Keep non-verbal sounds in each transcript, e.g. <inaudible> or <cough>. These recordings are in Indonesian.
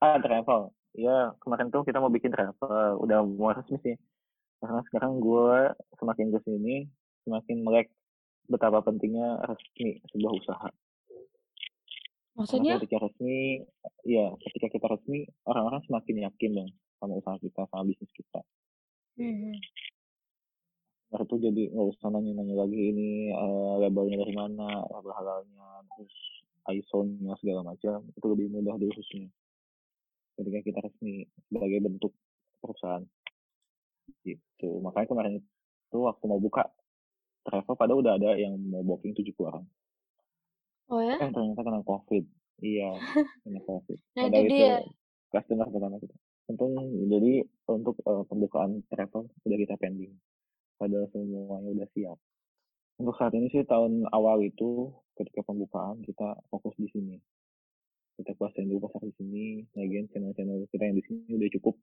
Ah, travel. Ya, kemarin tuh kita mau bikin travel. Udah mau resmi sih. Karena sekarang gue semakin ke sini, semakin melek betapa pentingnya resmi sebuah usaha. Maksudnya? Karena ketika resmi, ya ketika kita resmi, orang-orang semakin yakin dong sama usaha kita, sama bisnis kita. Hmm. Nah, itu jadi nggak usah nanya-nanya lagi ini uh, labelnya dari mana, label halalnya, terus ISO-nya segala macam, itu lebih mudah diurusnya ketika kita resmi sebagai bentuk perusahaan. Gitu. Makanya kemarin itu waktu mau buka travel pada udah ada yang mau booking tujuh orang. Oh ya? Eh ternyata kena covid. Iya kena covid. Nah itu dia customer pertama kita. Untung jadi untuk uh, pembukaan travel udah kita pending. Padahal semuanya udah siap. Untuk saat ini sih tahun awal itu ketika pembukaan kita fokus di sini kita kuasain dulu pasar di sini lagian channel-channel kita yang di sini udah cukup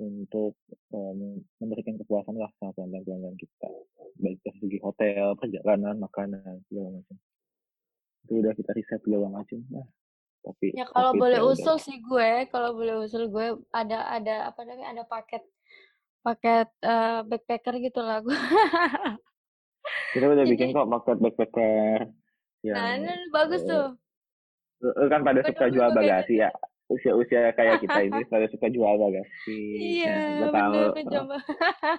untuk um, memberikan kepuasan lah sama pelanggan-pelanggan kita. Baik dari segi hotel perjalanan makanan segala macam. Itu udah kita riset segala macam nah tapi ya kalau boleh usul udah. sih gue kalau boleh usul gue ada ada apa namanya ada paket paket uh, backpacker gitu lah gue. Kita udah <laughs> Jadi, bikin kok paket backpacker yang nah ini bagus tuh Lu kan pada suka jual bagasi ya. Usia-usia kayak kita ini <laughs> pada suka jual bagasi. Iya, nah, tahu.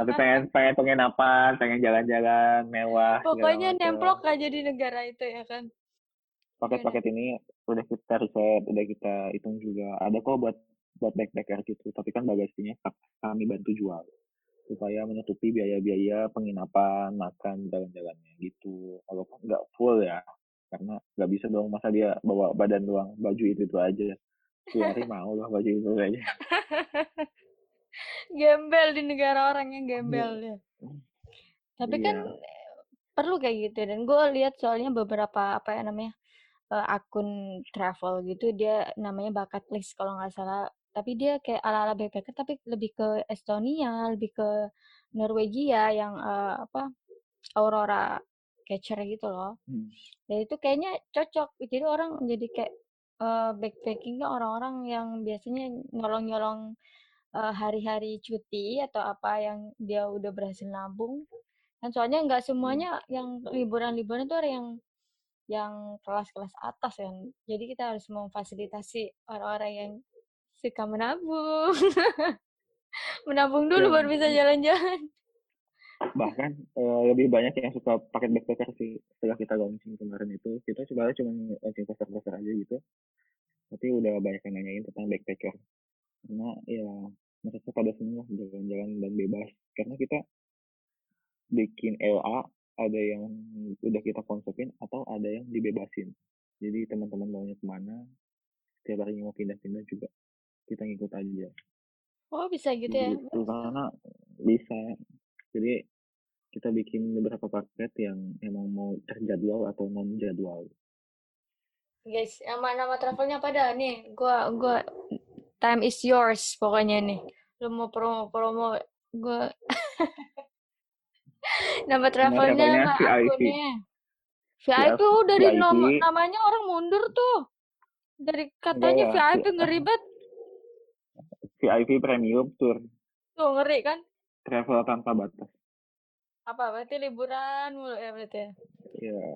Tapi <laughs> pengen pengen penginapan, pengen jalan-jalan mewah. Pokoknya nemplok aja di negara itu ya kan. Paket-paket ini udah kita riset, udah kita hitung juga. Ada kok buat buat backpacker gitu. Tapi kan bagasinya kami bantu jual supaya menutupi biaya-biaya penginapan, makan, jalan-jalannya gitu. Kalau nggak full ya, karena nggak bisa dong masa dia bawa badan doang baju itu itu aja. Hari mau lah baju itu aja <laughs> gembel di negara orang yang gembel ya. Tapi iya. kan perlu kayak gitu dan gue lihat soalnya beberapa apa ya namanya uh, akun travel gitu dia namanya bakat list kalau nggak salah. Tapi dia kayak ala-ala backpacker tapi lebih ke Estonia lebih ke Norwegia yang uh, apa Aurora catcher gitu loh. Hmm. Ya itu kayaknya cocok. Jadi orang jadi kayak uh, backpackingnya orang-orang yang biasanya nyolong-nyolong uh, hari-hari cuti atau apa yang dia udah berhasil nabung. Dan soalnya nggak semuanya hmm. yang liburan-liburan itu ada yang yang kelas-kelas atas kan. Jadi kita harus memfasilitasi orang-orang yang suka menabung. <laughs> menabung dulu ya. baru bisa jalan-jalan bahkan uh, lebih banyak yang suka paket backpacker sih setelah kita launching kemarin itu. Kita sebenarnya cuma launching poster-poster aja gitu. Tapi udah banyak yang nanyain tentang backpacker. Karena ya mereka pada semua jalan-jalan dan bebas. Karena kita bikin LA ada yang udah kita konsepin atau ada yang dibebasin. Jadi teman-teman maunya ke mana setiap hari mau pindah-pindah juga kita ngikut aja. Oh bisa gitu ya? Gitu, karena bisa. Jadi kita bikin beberapa paket yang emang mau terjadwal atau non jadwal. Guys, nama nama travelnya pada nih. Gua gua time is yours pokoknya nih. Lu mau promo promo gua <laughs> nama travelnya nama akunnya. VIP dari VIP. Nom namanya orang mundur tuh. Dari katanya ya, VIP ngeribet. VIP Premium Tour. Tuh ngeri kan? Travel tanpa batas. Apa berarti liburan mulu ya berarti ya? Iya.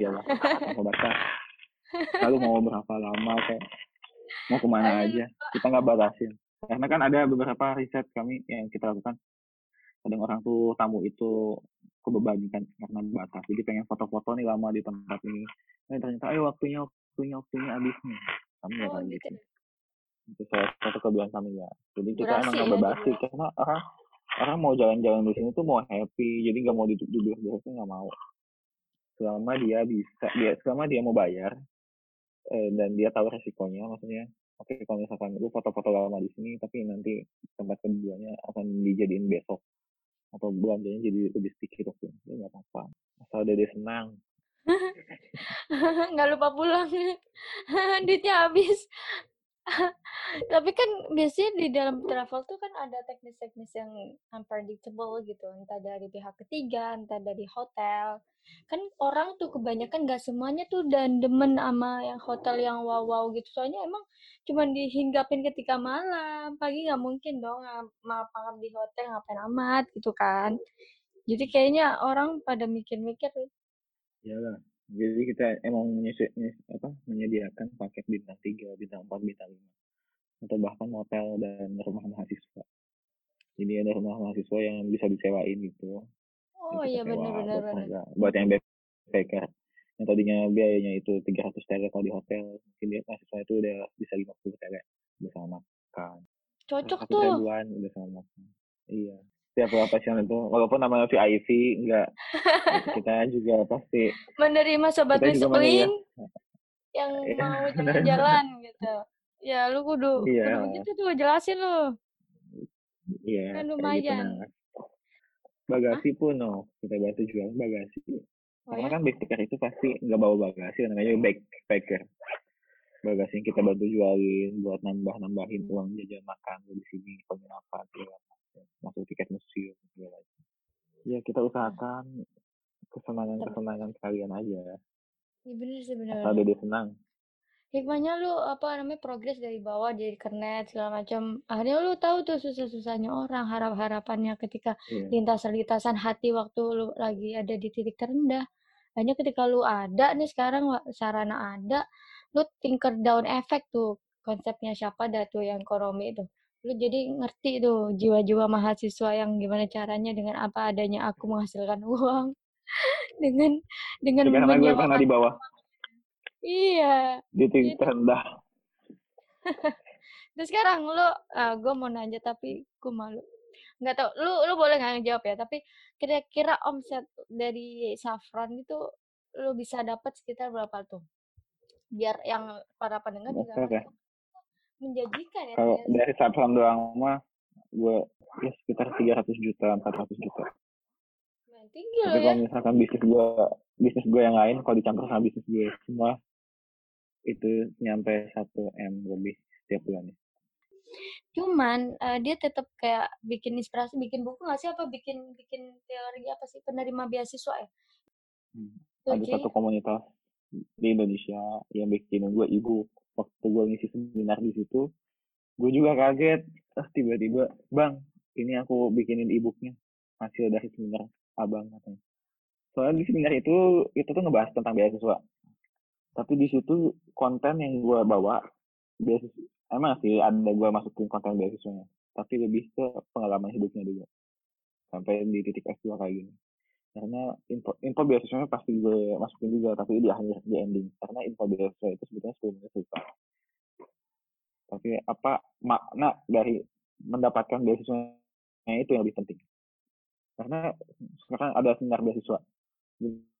Iya lah, batas. Lalu mau berapa lama kayak mau ke mana Ayo. aja kita nggak batasin karena kan ada beberapa riset kami yang kita lakukan kadang orang tuh tamu itu kebebankan karena batas jadi pengen foto-foto nih lama di tempat ini eh ternyata ayo waktunya waktunya waktunya habis nih kami nggak oh, gitu. gitu itu salah satu kelebihan kami ya jadi kita Durasi emang nggak ya, bebasi karena orang orang mau jalan-jalan di sini tuh mau happy jadi nggak mau duduk duduk nggak mau. Selama dia bisa dia selama dia mau bayar eh, dan dia tahu resikonya maksudnya oke okay, kalau misalkan lu foto-foto lama di sini tapi nanti tempat keduanya akan dijadiin besok atau belanjanya jadi lebih sedikit waktu itu nggak apa-apa. Asal dia senang. <laughs> Nggak lupa pulang. <laughs> Duitnya habis <laughs> Tapi kan biasanya di dalam travel tuh kan ada teknis-teknis yang unpredictable gitu, entah dari pihak ketiga, entah dari hotel. Kan orang tuh kebanyakan nggak semuanya tuh dan demen sama yang hotel yang wow-wow gitu. Soalnya emang cuman dihinggapin ketika malam, pagi nggak mungkin dong ngap di hotel ngapain amat gitu kan. Jadi kayaknya orang pada mikir-mikir Iyalah. Jadi kita emang apa, menyediakan paket bintang 3, bintang 4, bintang 5 atau bahkan hotel dan rumah mahasiswa. Jadi ada rumah mahasiswa yang bisa disewain gitu. Oh iya benar-benar benar. Buat yang backpacker yang tadinya biayanya itu 300 tele kalau di hotel, mungkin dia mahasiswa itu udah bisa 50 tele bersama makan. Cocok tuh. ribuan udah sama makan. Iya. Setiap pasien itu, walaupun namanya VIP, enggak. <laughs> kita juga pasti menerima sobat disiplin yang mau <laughs> jalan-jalan gitu. Ya, lu kudu iya. kudu gitu tuh jelasin lu. Iya. Kan gitu, lumayan. Gitu, bagasi Hah? pun no, kita bantu jual bagasi. Oh, Karena ya? kan backpacker itu pasti nggak bawa bagasi, namanya backpacker. Bagasi yang kita bantu jualin buat nambah-nambahin uang jajan makan di sini, penginapan, masuk tiket museum segala Ya kita usahakan kesenangan-kesenangan kalian aja. Iya bener sih bener. Asal dia senang hikmahnya lu apa namanya progres dari bawah jadi kernet segala macam akhirnya lu tahu tuh susah-susahnya orang harap-harapannya ketika yeah. lintas-lintasan hati waktu lu lagi ada di titik terendah hanya ketika lu ada nih sekarang sarana ada lu tinker down effect tuh konsepnya siapa dah tuh yang koromi itu lu jadi ngerti tuh jiwa-jiwa mahasiswa yang gimana caranya dengan apa adanya aku menghasilkan <laughs> uang dengan dengan karena gue pernah di bawah Iya. Di titik gitu. terendah. Terus sekarang lu, uh, ah, gue mau nanya tapi gue malu. Nggak tau, lu lu boleh nggak jawab ya. Tapi kira-kira omset dari Safran itu lu bisa dapat sekitar berapa tuh? Biar yang para pendengar juga ya. Menjanjikan ya. Kalau dari Safran doang mah gue ya sekitar 300 juta, 400 juta. Tinggi Tapi kalau ya. misalkan bisnis gue bisnis gue yang lain kalau dicampur sama bisnis gue semua itu nyampe satu m lebih setiap bulannya. Cuman uh, dia tetap kayak bikin inspirasi, bikin buku nggak sih apa bikin bikin teori apa sih penerima beasiswa ya? Hmm. Ada satu komunitas di Indonesia yang bikin gue ibu waktu gue ngisi seminar di situ, gue juga kaget. Ah, tiba-tiba, bang, ini aku bikinin e-booknya hasil dari seminar abang katanya. Soalnya di seminar itu itu tuh ngebahas tentang beasiswa tapi di situ konten yang gue bawa beasiswa emang sih ada gue masukin konten beasiswanya tapi lebih ke pengalaman hidupnya juga sampai di titik S2 kayak gini karena info, info beasiswanya pasti gue masukin juga tapi di akhir di ending. Karena info beasiswa itu sebetulnya sepuluh menit tapi apa makna dari mendapatkan beasiswanya itu yang lebih penting? Karena sekarang ada seminar beasiswa.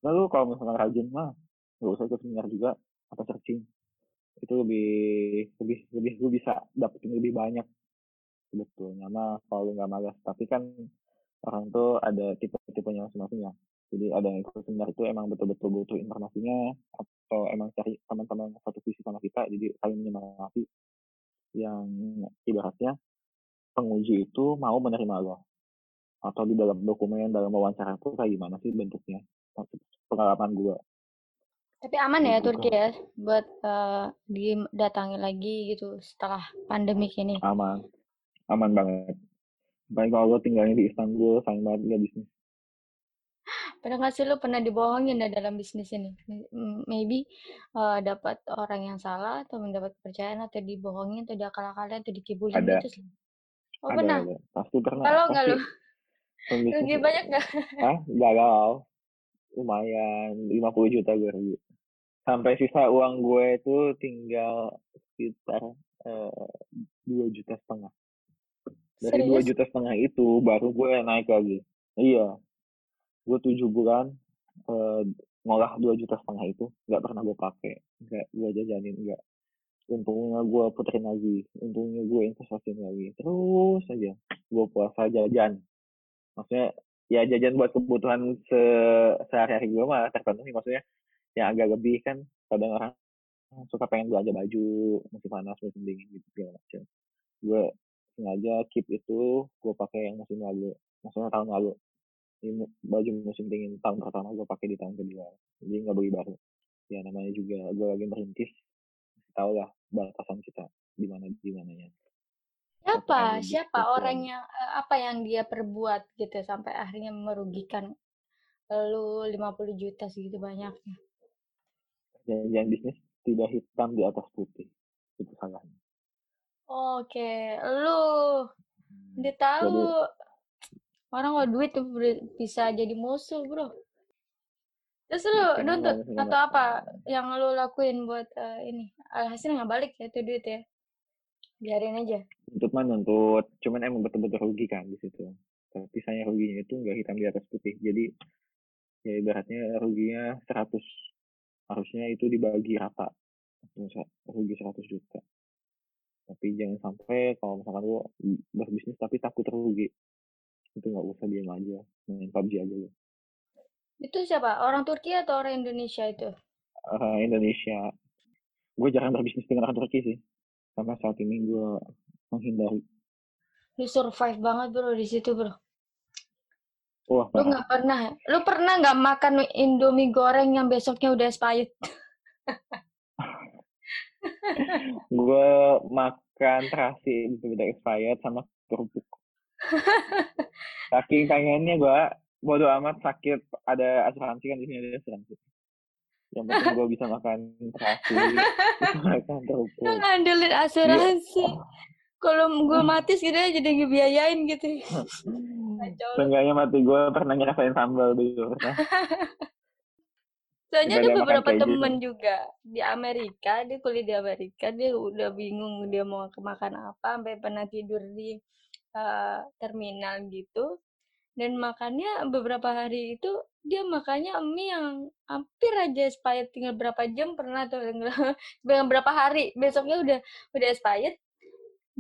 Lalu kalau misalnya rajin mah nggak usah ikut seminar juga atau searching? Itu lebih lebih lebih lu bisa dapetin lebih banyak sebetulnya mah kalau nggak malas. Tapi kan orang tuh ada tipe-tipenya masing-masing ya. Jadi ada yang ikut seminar itu emang betul-betul butuh informasinya atau emang cari teman-teman satu visi sama kita jadi saling menyemangati yang ibaratnya penguji itu mau menerima lo atau di dalam dokumen dalam wawancara itu kayak gimana sih bentuknya? Pengalaman gue tapi aman ya Turki ya buat uh, didatangi lagi gitu setelah pandemi ini. Aman, aman banget. Baik kalau lo tinggalnya di Istanbul, sayang banget gak bisnis. Pernah nggak sih lo pernah dibohongin dalam bisnis ini? Maybe uh, dapat orang yang salah atau mendapat kepercayaan atau dibohongin atau diakal-akalin atau dikibulin ada. gitu sih. Oh ada, pernah? Ada. Pasti pernah. Kalau nggak lo? <laughs> Rugi banyak nggak? Hah? Gagal. Lumayan. 50 juta gue rugi sampai sisa uang gue itu tinggal sekitar eh, dua uh, juta setengah dari dua juta setengah itu baru gue naik lagi. Iya. Gue tujuh bulan uh, ngolah dua juta setengah itu nggak pernah gue pakai. Nggak gue jajanin nggak. Untungnya gue puterin lagi untungnya gue investasiin lagi. Terus aja gue puasa jajan. Maksudnya ya jajan buat kebutuhan se sehari-hari gue mah terpenuhi. Maksudnya yang agak lebih kan kadang orang suka pengen belanja baju musim panas musim dingin gitu segala macam. Gue sengaja keep itu gue pakai yang musim lalu maksudnya tahun lalu. Ini baju musim dingin tahun pertama gue pakai di tahun kedua jadi nggak beli baru. Ya namanya juga gue lagi merintis tahu lah batasan kita di mana di mananya. Siapa? Siapa orang yang eh, apa yang dia perbuat gitu sampai akhirnya merugikan lu 50 juta segitu banyaknya? Yang bisnis tidak hitam di atas putih itu salahnya oke lu hmm. dia tahu Jadi, orang kalau duit tuh bisa jadi musuh bro. Terus lu nuntut atau apa yang lu lakuin buat uh, ini alhasil nggak balik ya itu duit ya? Biarin aja. Nuntut mah nuntut cuman emang betul-betul rugi kan di situ. Tapi saya ruginya itu nggak hitam di atas putih. Jadi ya ibaratnya ruginya 100 harusnya itu dibagi rata. Rugi 100 juta tapi jangan sampai kalau misalkan lu berbisnis tapi takut rugi itu nggak usah diam aja main PUBG aja lu. Itu siapa? Orang Turki atau orang Indonesia itu? Uh, Indonesia. Gue jarang berbisnis dengan orang Turki sih. Karena saat ini gue menghindari. Lu survive banget bro di situ bro. Wah, lu nggak pernah, lu pernah nggak makan Indomie goreng yang besoknya udah expired? <laughs> gue makan terasi itu udah expired sama kerupuk. <laughs> Saking pengennya gue bodo amat sakit ada asuransi kan di sini ada asuransi. Yang penting gue bisa makan terasi, <laughs> makan kerupuk. Ngandelin asuransi. Kalau gue mati sih dia jadi ngebiayain gitu. <laughs> Seenggaknya mati gue pernah ngerasain sambal dulu. Soalnya ada beberapa temen gitu. juga di Amerika, dia kuliah di Amerika, dia udah bingung dia mau makan apa, sampai pernah tidur di uh, terminal gitu. Dan makannya beberapa hari itu dia makannya mie yang hampir aja expired tinggal berapa jam pernah tuh <laughs> berapa hari besoknya udah udah expired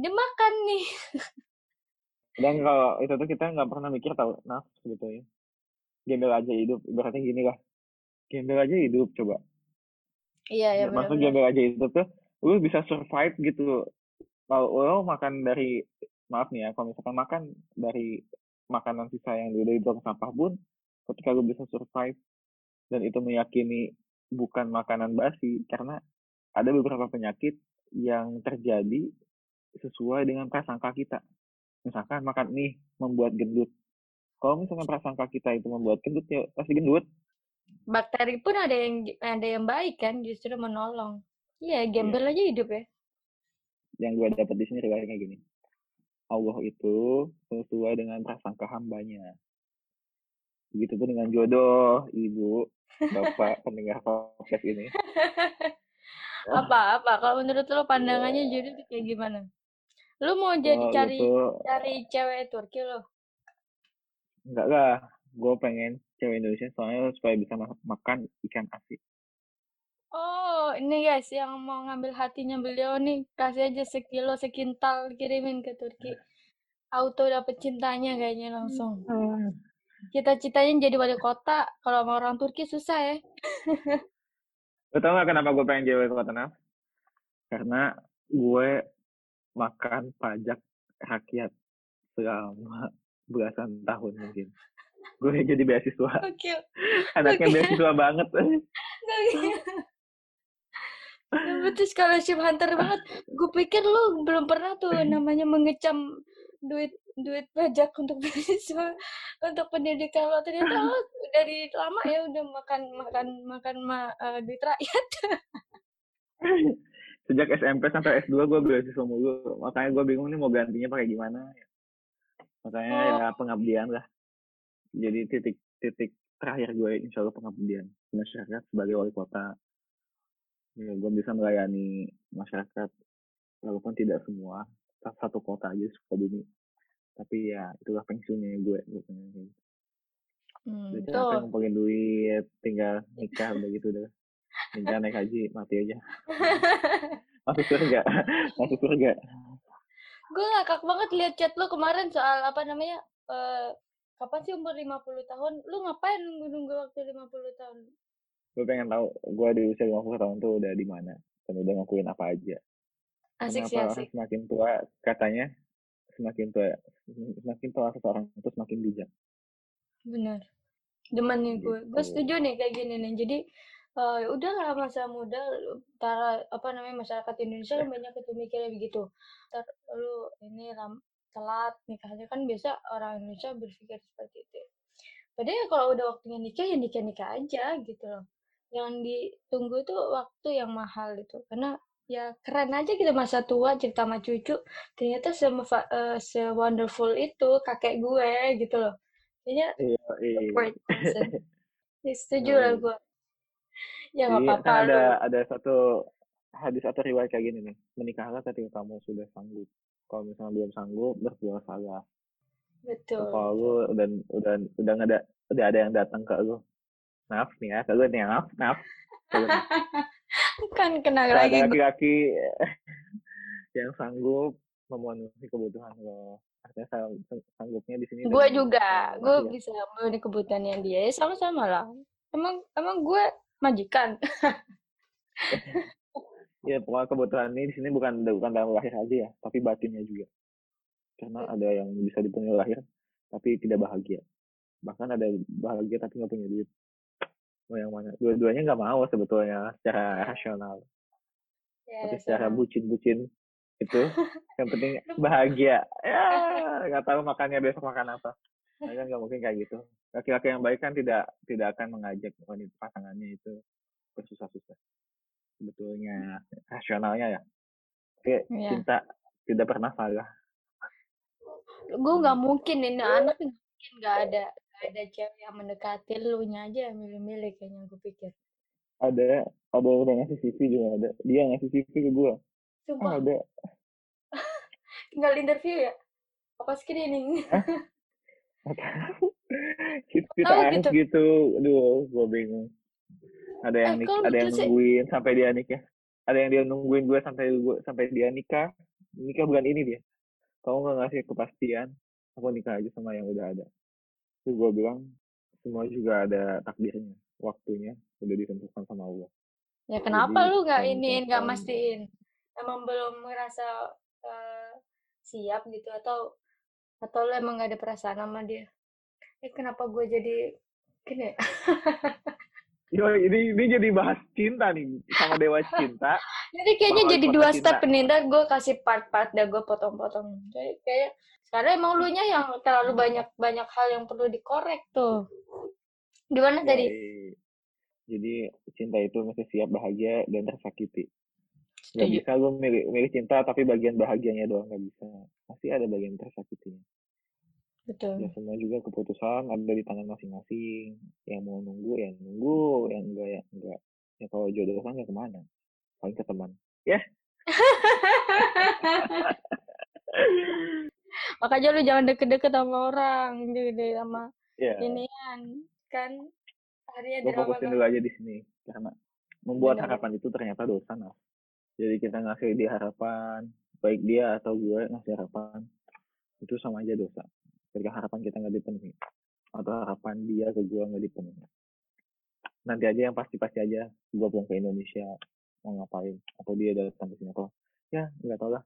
dia makan nih dan kalau itu tuh kita nggak pernah mikir tahu nafsu gitu ya gembel aja hidup berarti gini lah gembel aja hidup coba. Iya iya maksud gembel aja hidup tuh lu bisa survive gitu. Kalau lo makan dari maaf nih ya kalau misalkan makan dari makanan sisa yang udah dibuang sampah pun ketika lu bisa survive dan itu meyakini bukan makanan basi karena ada beberapa penyakit yang terjadi sesuai dengan prasangka kita. Misalkan makan mie membuat gendut. Kalau misalkan prasangka kita itu membuat gendut ya pasti gendut bakteri pun ada yang ada yang baik kan justru menolong. Iya gembel yeah. aja hidup ya. Yang gue dapat di sini riwayatnya gini. Allah itu sesuai dengan prasangka hambanya. Begitu pun dengan jodoh ibu bapak <laughs> pendengar podcast ini. <laughs> Apa apa? Kalau menurut lo pandangannya jodoh itu kayak gimana? Lu mau jadi oh, cari gitu. cari cewek Turki lo? Enggak lah, gue pengen cewek Indonesia soalnya supaya bisa makan ikan asin. Oh, ini guys yang mau ngambil hatinya beliau nih, kasih aja sekilo sekintal kirimin ke Turki. Auto dapet cintanya kayaknya langsung. Hmm. Cita-citanya jadi wali kota, kalau mau orang Turki susah ya. <laughs> Lo tau gak kenapa gue pengen jadi wali kota, Naf? Karena gue makan pajak rakyat selama belasan tahun mungkin. Gue jadi beasiswa. Okay. Anaknya okay. beasiswa banget. Betul scholarship hunter banget. Gue pikir lu belum pernah tuh namanya mengecam duit duit pajak untuk <laughs> beasiswa untuk pendidikan lo ternyata lo dari lama ya udah makan makan makan ma, uh, duit rakyat sejak SMP sampai S2 gue beasiswa mulu makanya gue bingung nih mau gantinya pakai gimana makanya ya oh. ya pengabdian lah jadi titik titik terakhir gue insya Allah pengabdian masyarakat sebagai wali kota ya, gue bisa melayani masyarakat walaupun tidak semua satu kota aja suka bumi tapi ya itulah pensiunnya gue gue pengen gitu. Hmm, Udah capek ngumpulin duit, tinggal nikah udah gitu udah. Enggak naik haji, mati aja. <laughs> Masuk surga. Masuk surga. Gue ngakak banget lihat chat lo kemarin soal apa namanya, uh, kapan sih umur 50 tahun? Lu ngapain nunggu-nunggu waktu 50 tahun? Gue pengen tahu, gue di usia 50 tahun tuh udah di mana. dan udah ngakuin apa aja asik kenapa sih asik semakin tua katanya semakin tua semakin tua seseorang itu semakin bijak benar demen nih gue gue Gitu. setuju nih kayak gini nih jadi eh udah lah masa muda para apa namanya masyarakat Indonesia kan banyak itu mikirnya begitu ntar lu ini ram, telat nikahnya. Kan biasa orang Indonesia berpikir seperti itu padahal ya kalau udah waktunya nikah ya nikah nikah aja gitu loh. Yang ditunggu itu waktu yang mahal itu. Karena ya keren aja gitu masa tua cerita sama cucu ternyata se, se wonderful itu kakek gue gitu loh. Kayaknya iya iya. Ya, setuju Iya, lah iya. gue ya nggak Jadi apa-apa kan ada lu. ada satu hadis atau riwayat kayak gini nih. Menikahlah ketika kamu sudah sanggup kalau misalnya belum sanggup berbuat salah betul. Kalau lu udah udah udah nggak ada udah ada yang datang ke lu. Maaf nih ya ke lu nih maaf maaf. Nih. <laughs> kan ada lagi. laki-laki <laughs> yang sanggup memenuhi kebutuhan lo. Artinya sang- sang- sanggupnya di sini gue juga. gue bisa memenuhi kebutuhannya dia. Ya sama-sama lah. Emang emang gue majikan <laughs> ya pokoknya kebutuhan ini di sini bukan bukan dalam lahir aja ya tapi batinnya juga. Karena ada yang bisa dipenuhi lahir tapi tidak bahagia. Bahkan ada bahagia tapi nggak punya duit. Mau yang mana? Dua-duanya nggak mau sebetulnya secara rasional. Ya tapi secara sama bucin-bucin itu yang penting <laughs> bahagia. Ya <laughs> nggak tahu makannya besok makan apa. Nah, kan nggak mungkin kayak gitu. Laki-laki yang baik kan tidak tidak akan mengajak wanita pasangannya itu bersusah-susah sebetulnya rasionalnya ya. Oke, Iya. cinta tidak pernah salah. Gue nggak mungkin ini anak mungkin nggak ada nggak ada cewek yang mendekati lu nya aja yang milih-milih kayaknya gue pikir. Ada ada yang udah ngasih CV juga ada. Dia ngasih CV ke gue sumpah. Ada. <laughs> Tinggal interview ya? Apa screening? <laughs> Kita gitu. gitu. Aduh gue bingung ada yang Eh, nik- ada yang gitu sih- nungguin sampai dia nikah. Ada yang dia nungguin gue sampai gue sampai dia nikah. Nikah bukan ini dia. Kamu nggak ngasih kepastian aku nikah aja sama yang udah ada. Terus gue bilang semua juga ada takdirnya waktunya udah ditentukan sama Allah. Ya kenapa Jadi, lu nggak iniin nggak mastiin? Emang belum merasa eh, siap gitu atau atau lu emang nggak ada perasaan sama dia? Eh kenapa gue jadi gini ya? <laughs> Yo, ini ini jadi bahas cinta nih sama dewa cinta <laughs> Jadi kayaknya jadi dua cinta. step nih, gue kasih part-part dah gue potong-potong. Jadi kayak sekarang emang lu nya yang terlalu banyak banyak hal yang perlu dikorek tuh. Gimana tadi? Jadi cinta itu mesti siap bahagia dan tersakiti. Gak bisa lu milih, milih cinta tapi bagian bahagianya doang gak bisa. Pasti ada bagian tersakitinya. Betul. Ya semua juga keputusan ada di tangan masing-masing. Yang mau nunggu ya nunggu, yang enggak ya enggak. Ya kalau jodoh kan ya ke mana? Paling ke teman. <laughs> Makanya lu jangan deket-deket sama orang, gitu sama Ya, inian kan gue drama fokusin dulu aja di sini karena membuat Benar. harapan itu ternyata dosa nah. Jadi kita ngasih dia harapan, baik dia atau gue ngasih harapan itu sama aja dosa. Ketika harapan kita nggak dipenuhi atau harapan dia ke gue nggak dipenuhi. Nanti aja yang pasti-pasti aja gue pulang ke Indonesia mau ngapain atau dia datang ke sini atau ya nggak tahu lah.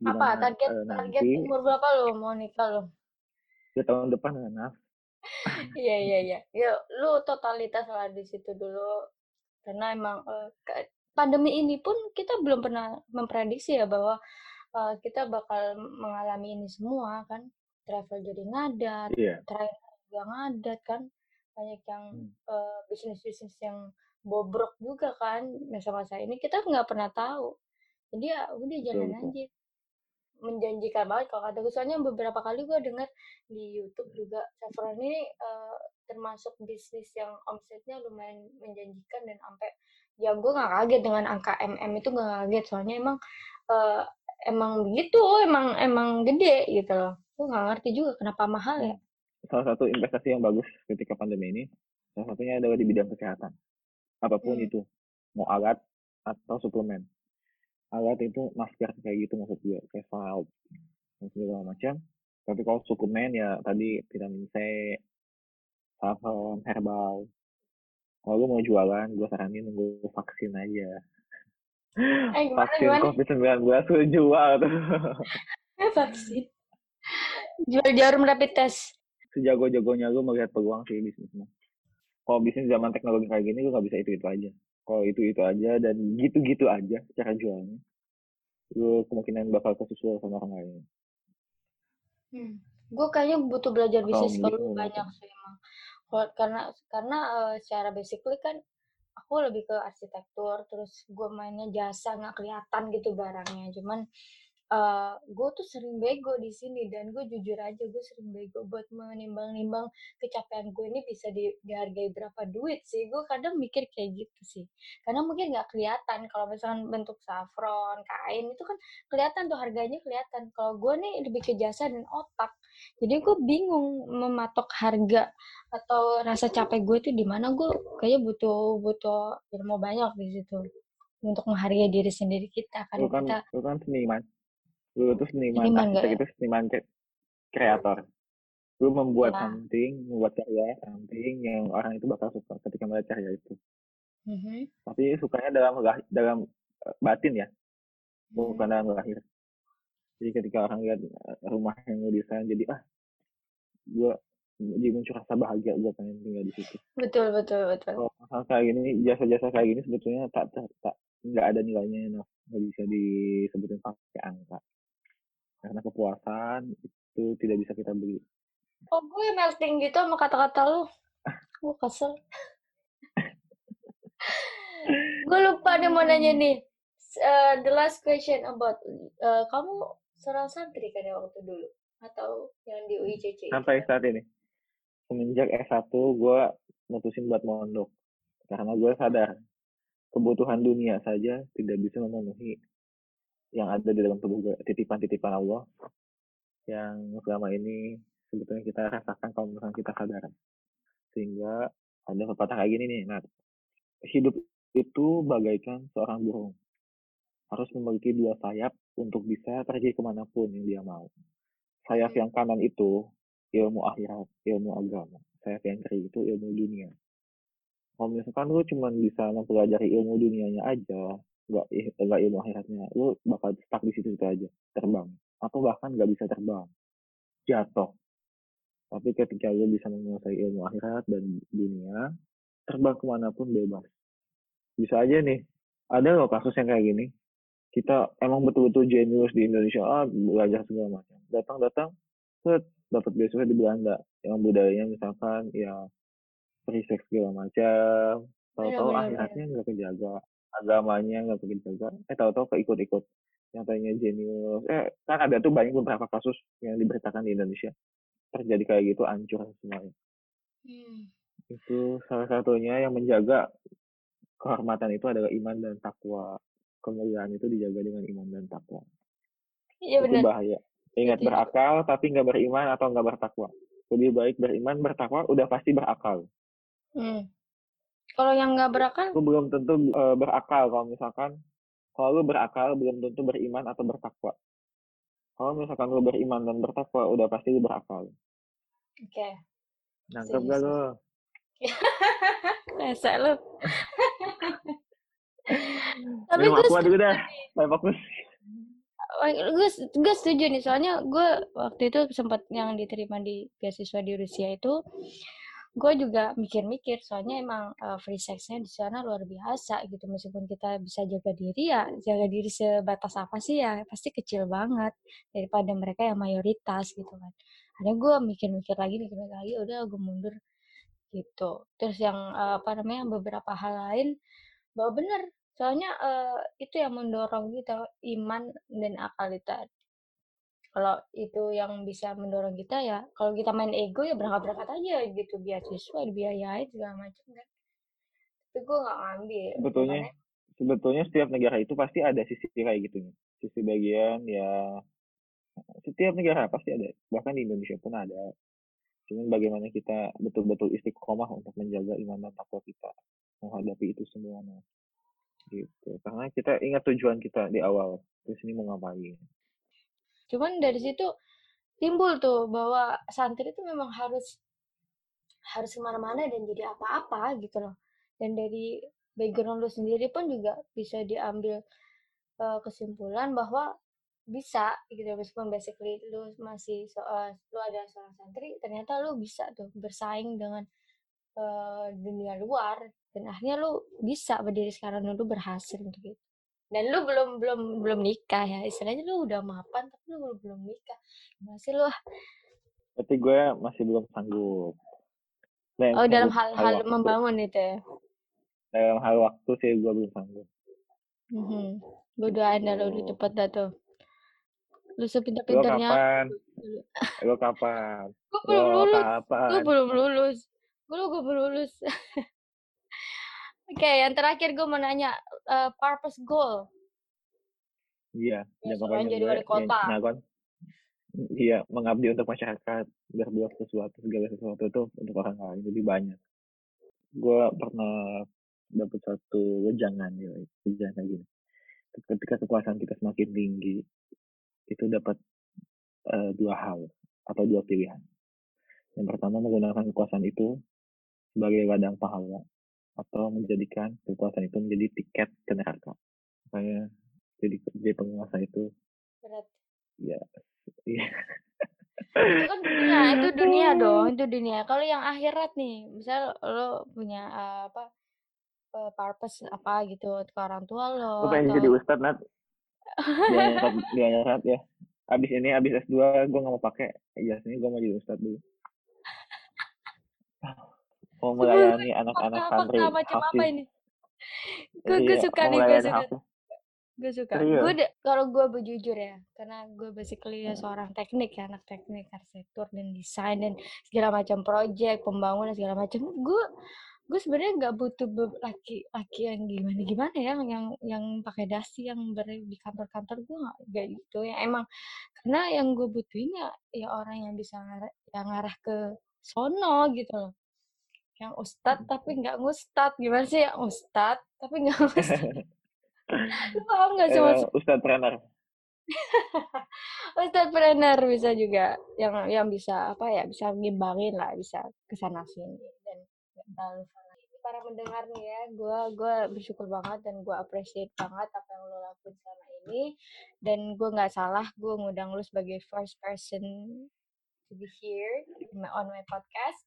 Apa Gimana, target eh, target umur berapa lu mau nikah lu? ya tahun depan kan nah. <laughs> Iya iya iya. Yuk, lu totalitas lah di situ dulu. Karena emang eh, ke- pandemi ini pun kita belum pernah memprediksi ya bahwa eh, kita bakal mengalami ini semua kan. Travel jadi ngadat, Iya. trainer juga ngadat kan. Banyak yang Hmm. eh, bisnis-bisnis yang bobrok juga kan masa-masa ini kita nggak pernah tahu. Jadi ya udah jalan betul. aja. Menjanjikan banget kalau kata gue. Soalnya beberapa kali gue dengar di YouTube juga Saffron ini eh, termasuk bisnis yang omsetnya lumayan menjanjikan dan sampai ya gue nggak kaget dengan angka MM itu nggak kaget soalnya emang eh, emang begitu emang emang gede gitu loh gue nggak ngerti juga kenapa mahal ya salah satu investasi yang bagus ketika pandemi ini salah satunya adalah di bidang kesehatan apa pun Hmm. itu mau alat atau suplemen alat itu masker kayak gitu maksud gue kayak salep dan segala macam tapi kalau suplemen ya tadi vitamin C saham herbal kalau lu mau jualan gue saranin nunggu vaksin aja Eh, gimana, vaksin gimana? COVID-19 tuh jual tuh. <laughs> vaksin. Jual jarum rapid test. Sejago-jagonya lu melihat peluang sih bisnis mah. Kalau bisnis zaman teknologi kayak gini lu gak bisa itu-itu aja. Kalau itu-itu aja dan gitu-gitu aja cara jualnya. Lu kemungkinan bakal kesusul sama orang lain. Hmm. Gue kayaknya butuh belajar bisnis kalau banyak sih emang. Karena karena uh, secara basically kan aku lebih ke arsitektur terus gue mainnya jasa nggak kelihatan gitu barangnya cuman uh, gue tuh sering bego di sini dan gue jujur aja gue sering bego buat menimbang-nimbang kecapean gue ini bisa di, dihargai berapa duit sih. Gue kadang mikir kayak gitu sih. Karena mungkin nggak kelihatan kalau misalkan bentuk saffron kain itu kan kelihatan tuh harganya kelihatan. Kalau gue nih lebih ke jasa dan otak. Jadi gue bingung mematok harga atau rasa capek gue tuh di mana. Gue kayaknya butuh butuh ilmu banyak di situ untuk menghargai diri sendiri kita. Karena kan, kita lu kan seniman lu tuh seniman, seniman arsitek itu seniman kreator. Lu membuat ya. something membuat karya something yang orang itu bakal suka ketika melihat karya itu. Mm-hmm. tapi sukanya dalam dalam eh, batin ya bukan mm-hmm. dalam lahir. Jadi ketika orang lihat eh, rumah yang lu desain jadi ah gue jadi muncul rasa bahagia gue pengen tinggal di situ. Betul betul betul. Kalau masalah kayak gini jasa-jasa kayak gini sebetulnya tak tak, tak nggak ada nilainya nggak bisa disebutin karena kepuasan itu tidak bisa kita beli. Oh gue melting gitu sama kata-kata lu. <laughs> Gue kesel. Gue lupa nih mau nanya nih. Uh, the last question about uh, kamu seorang santri kan ya waktu dulu? Atau yang di UICC sampai saat ini. Semenjak S1 gue mutusin buat mondok. Karena gue sadar kebutuhan dunia saja tidak bisa memenuhi yang ada di dalam tubuh gue titipan-titipan Allah yang selama ini sebetulnya kita rasakan kalau misalnya kita sadar. Sehingga ada pepatah kayak gini nih nah hidup itu bagaikan seorang burung harus memiliki dua sayap untuk bisa pergi ke mana pun yang dia mau. Sayap yang kanan itu ilmu akhirat ilmu agama. Sayap yang kiri itu ilmu dunia. Kalau misalkan lu cuma bisa mempelajari ilmu dunianya aja nggak nggak ilmu akhiratnya. Lu bakal stuck di situ, situ aja terbang. Atau bahkan nggak bisa terbang. Jatuh. Tapi ketika lu bisa menguasai ilmu akhirat dan dunia terbang ke mana pun bebas. Bisa aja nih ada loh kasus yang kayak gini? Kita emang betul-betul jenius di Indonesia ah belajar segala macam. Datang-datang set dapat beasiswa di Belanda. Yang budayanya misalkan ya free sex segala macam. Tahu-tahu akhiratnya nggak kejaga agamanya nggak begitu jaga eh tahu-tahu keikut-ikut. Yang tadinya jenius. Eh kan ada tuh banyak beberapa kasus yang diberitakan di Indonesia. Terjadi kayak gitu hancur semuanya. Hmm. itu salah satunya yang menjaga kehormatan itu adalah iman dan takwa. Kemuliaan itu dijaga dengan iman dan takwa. Iya, itu bahaya. Ingat Betul. berakal tapi nggak beriman atau nggak bertakwa. Lebih baik beriman bertakwa udah pasti berakal. Hmm. Kalau yang nggak berakal? Lu belum tentu uh, berakal kalau misalkan kalau lu berakal belum tentu beriman atau bertakwa. Kalau misalkan lu beriman dan bertakwa udah pasti lu berakal. Oke. Okay. Nangkep gak lu? Masa <laughs> lu. Tapi gue dulu dah. fokus. Gue, gue setuju nih soalnya gue waktu itu sempat yang diterima di beasiswa di Rusia itu gue juga mikir-mikir soalnya emang uh, free sexnya di sana luar biasa gitu. Meskipun kita bisa jaga diri ya jaga diri sebatas apa sih ya pasti kecil banget daripada mereka yang mayoritas gitu kan. Ada gue mikir-mikir lagi mikir-mikir lagi udah gue mundur gitu. Terus yang uh, apa namanya beberapa hal lain bahwa bener soalnya uh, itu yang mendorong kita iman dan akal kita kalau itu yang bisa mendorong kita ya kalau kita main ego ya berangkat-berangkat aja gitu. Beasiswa dibiayain segala macam kan. Tapi gue gak ngambil sebetulnya Makanya, sebetulnya setiap negara itu pasti ada sisi kayak gitu sisi bagian ya setiap negara pasti ada. Bahkan di Indonesia pun ada. Cuman bagaimana kita betul-betul istiqomah untuk menjaga iman dan takwa kita menghadapi itu semuanya gitu. Karena kita ingat tujuan kita di awal. Di sini mau ngapain cuman dari situ timbul tuh bahwa santri itu memang harus harus ke mana-mana dan jadi apa-apa gitu loh. Dan dari background lu sendiri pun juga bisa diambil uh, kesimpulan bahwa bisa gitu meskipun basically lu masih so, lu ada seorang santri ternyata lu bisa tuh bersaing dengan uh, dunia luar. Dan akhirnya lu bisa berdiri sekarang lu berhasil untuk itu dan lu belum belum belum nikah ya istilahnya lu udah mapan tapi lu belum belum nikah masih lu berarti gue masih belum sanggup Dan oh dalam hal hal, hal membangun itu ya dalam hal waktu sih gue belum sanggup mm -hmm. gue doain dah lu cepet dah tuh Lu sepintar-pintarnya. Lu kapan? Lu kapan? Gue belum lulus. Gue belum lulus. Gue belum lulus. <laughs> Oke, okay, yang terakhir gue mau nanya uh, purpose goal. Iya, ya, yang jadi wali kota. Ya, kan, iya, mengabdi untuk masyarakat, berbuat sesuatu, segala sesuatu itu untuk orang lain lebih banyak. Gue pernah dapat satu wejangan ya, wejangan gini. Ketika kekuasaan kita semakin tinggi, itu dapat uh, dua hal atau dua pilihan. Yang pertama menggunakan kekuasaan itu sebagai ladang pahala atau menjadikan kekuasaan itu menjadi tiket ke neraka. Makanya jadi jadi penguasa itu berat. Ya, iya. itu kan dunia, itu <laughs> dunia dong, itu dunia. Kalau yang akhirat nih, misal lo punya uh, apa uh, purpose apa gitu ke orang tua lo. Lo pengen atau... jadi ustadz nat? dia nyerap ya abis ini abis S2 gue gak mau pakai iya sini gue mau jadi ustadz dulu <laughs> mau melayani anak-anak santri macam apa ini. Gue gue iya, suka nih gue suka. gue suka. Gue kalau gue berjujur ya karena gue basically ya seorang teknik ya anak teknik arsitektur dan desain dan segala macam project pembangunan segala macam. Gue gue sebenarnya nggak butuh laki laki yang gimana gimana ya yang yang pakai dasi yang ber di kantor-kantor gue nggak gitu ya. Emang karena yang gue butuhin ya ya orang yang bisa ngarah yang ngarah ke sono gitu loh yang ustad tapi nggak ngustad. Gimana sih ya ustad tapi nggak <laughs> ngustad? Lu paham nggak sih mas ustad trainer <laughs> Ustadz trainer bisa juga yang yang bisa apa ya bisa ngimbangin lah bisa ke sana sini dan terlalu para mendengar nih ya gue gue bersyukur banget dan gue appreciate banget apa yang lo lakuin selama ini. Dan gue nggak salah gue ngundang lo sebagai first person to be here on my podcast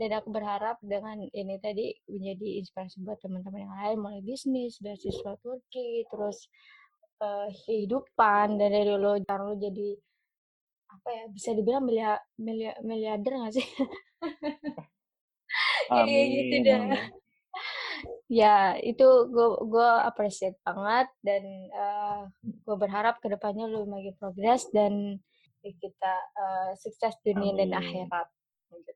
dan aku berharap dengan ini tadi menjadi inspirasi buat teman-teman yang lain mulai bisnis beasiswa Turki terus uh, kehidupan dan dari lo jangan lo jadi apa ya bisa dibilang miliar miliarder nggak sih <laughs> kayak gitu dah <laughs> ya itu gue gue appreciate banget dan uh, eh, gue berharap ke depannya lu makin progres dan kita uh, sukses dunia Amin. dan akhirat gitu.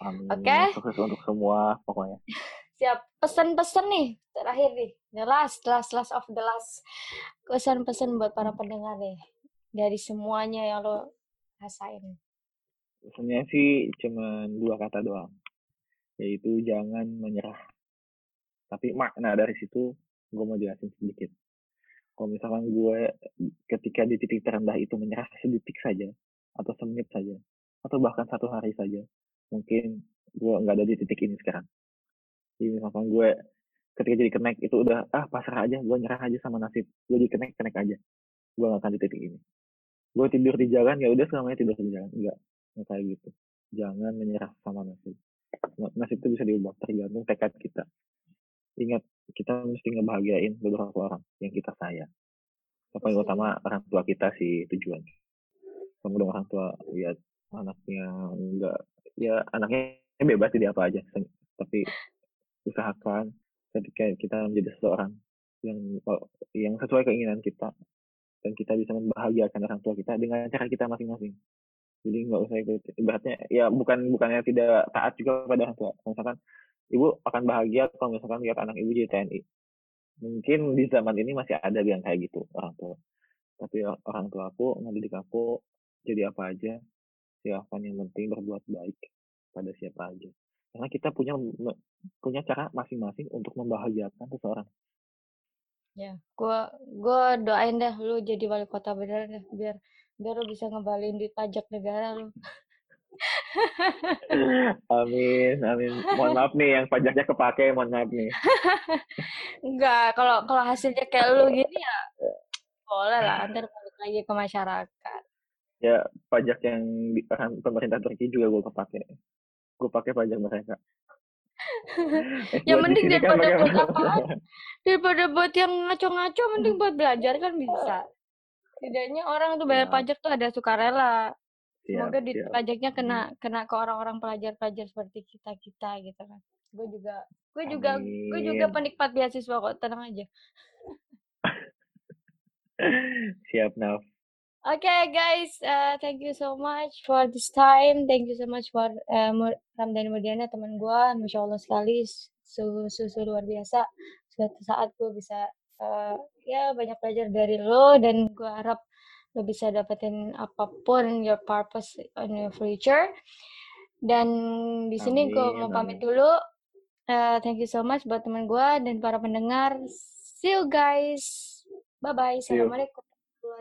Oke. Okay? Sukses untuk semua pokoknya. <laughs> Siap. Pesan-pesan nih terakhir nih. The last, last, last of the last. Pesan-pesan buat para pendengar nih dari semuanya yang lo rasain. Pesannya sih cuma dua kata doang yaitu jangan menyerah. Tapi makna dari situ gue mau jelasin sedikit. Kalau misalkan gue ketika di titik terendah itu menyerah sedetik saja, atau semenit saja, atau bahkan satu hari saja, mungkin gue nggak ada di titik ini sekarang. Jadi misalkan gue ketika jadi kenek itu udah ah pasrah aja, gue nyerah aja sama nasib, gue jadi kenek kenek aja, gue gak akan di titik ini. Gue tidur di jalan ya udah selamanya tidur di jalan, enggak, enggak kayak gitu. Jangan menyerah sama nasib. Nasib itu bisa diubah tergantung tekad kita. Ingat kita mesti ngebahagiain beberapa orang yang kita sayang. Apa yang utama orang tua kita sih tujuan. Kemudian orang tua lihat anaknya enggak ya anaknya bebas jadi apa aja tapi usahakan ketika kita menjadi seseorang yang yang sesuai keinginan kita dan kita bisa membahagiakan orang tua kita dengan cara kita masing-masing. Jadi nggak usah ikut ibaratnya ya bukan bukannya tidak taat juga pada orang tua. Misalkan ibu akan bahagia kalau misalkan lihat anak ibu jadi TNI mungkin di zaman ini masih ada yang kayak gitu orang tua. Tapi orang tua aku ngedidik aku jadi apa aja siapa yang penting berbuat baik pada siapa aja karena kita punya punya cara masing-masing untuk membahagiakan seseorang ya gua gua doain deh lu jadi wali kota beneran deh biar biar lo bisa ngebalin di pajak negara lo <laughs> amin, amin. Mohon maaf nih yang pajaknya kepake, mohon maaf nih. <laughs> Enggak, kalau kalau hasilnya kayak lu gini ya boleh lah, ntar balik lagi ke masyarakat. Ya, pajak yang di pemerintah Turki juga gue kepake. Gue pakai pajak mereka. <laughs> yang mending kan daripada buat apa? Daripada buat yang ngaco-ngaco, <laughs> mending buat belajar kan bisa. Setidaknya orang tuh bayar ya. pajak tuh ada sukarela. Semoga di pajaknya kena hmm. kena ke orang-orang pelajar-pelajar seperti kita kita gitu kan. Gue juga gue juga gue juga penikmat beasiswa kok tenang aja. <laughs> Siap Naf. Oke okay, guys, uh, thank you so much for this time. Thank you so much for uh, Ramdan Murdiana teman gue, masya Allah sekali, susu, susu luar biasa. Suatu saat gue bisa uh, ya banyak belajar dari lo dan gue harap lo bisa dapetin apa pun your purpose in your future. Dan di sini gue mau pamit dulu. Uh, thank you so much buat teman gue dan para pendengar. See you guys. Bye bye assalamualaikum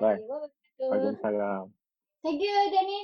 bye Waalaikumsalam. Thank you Dani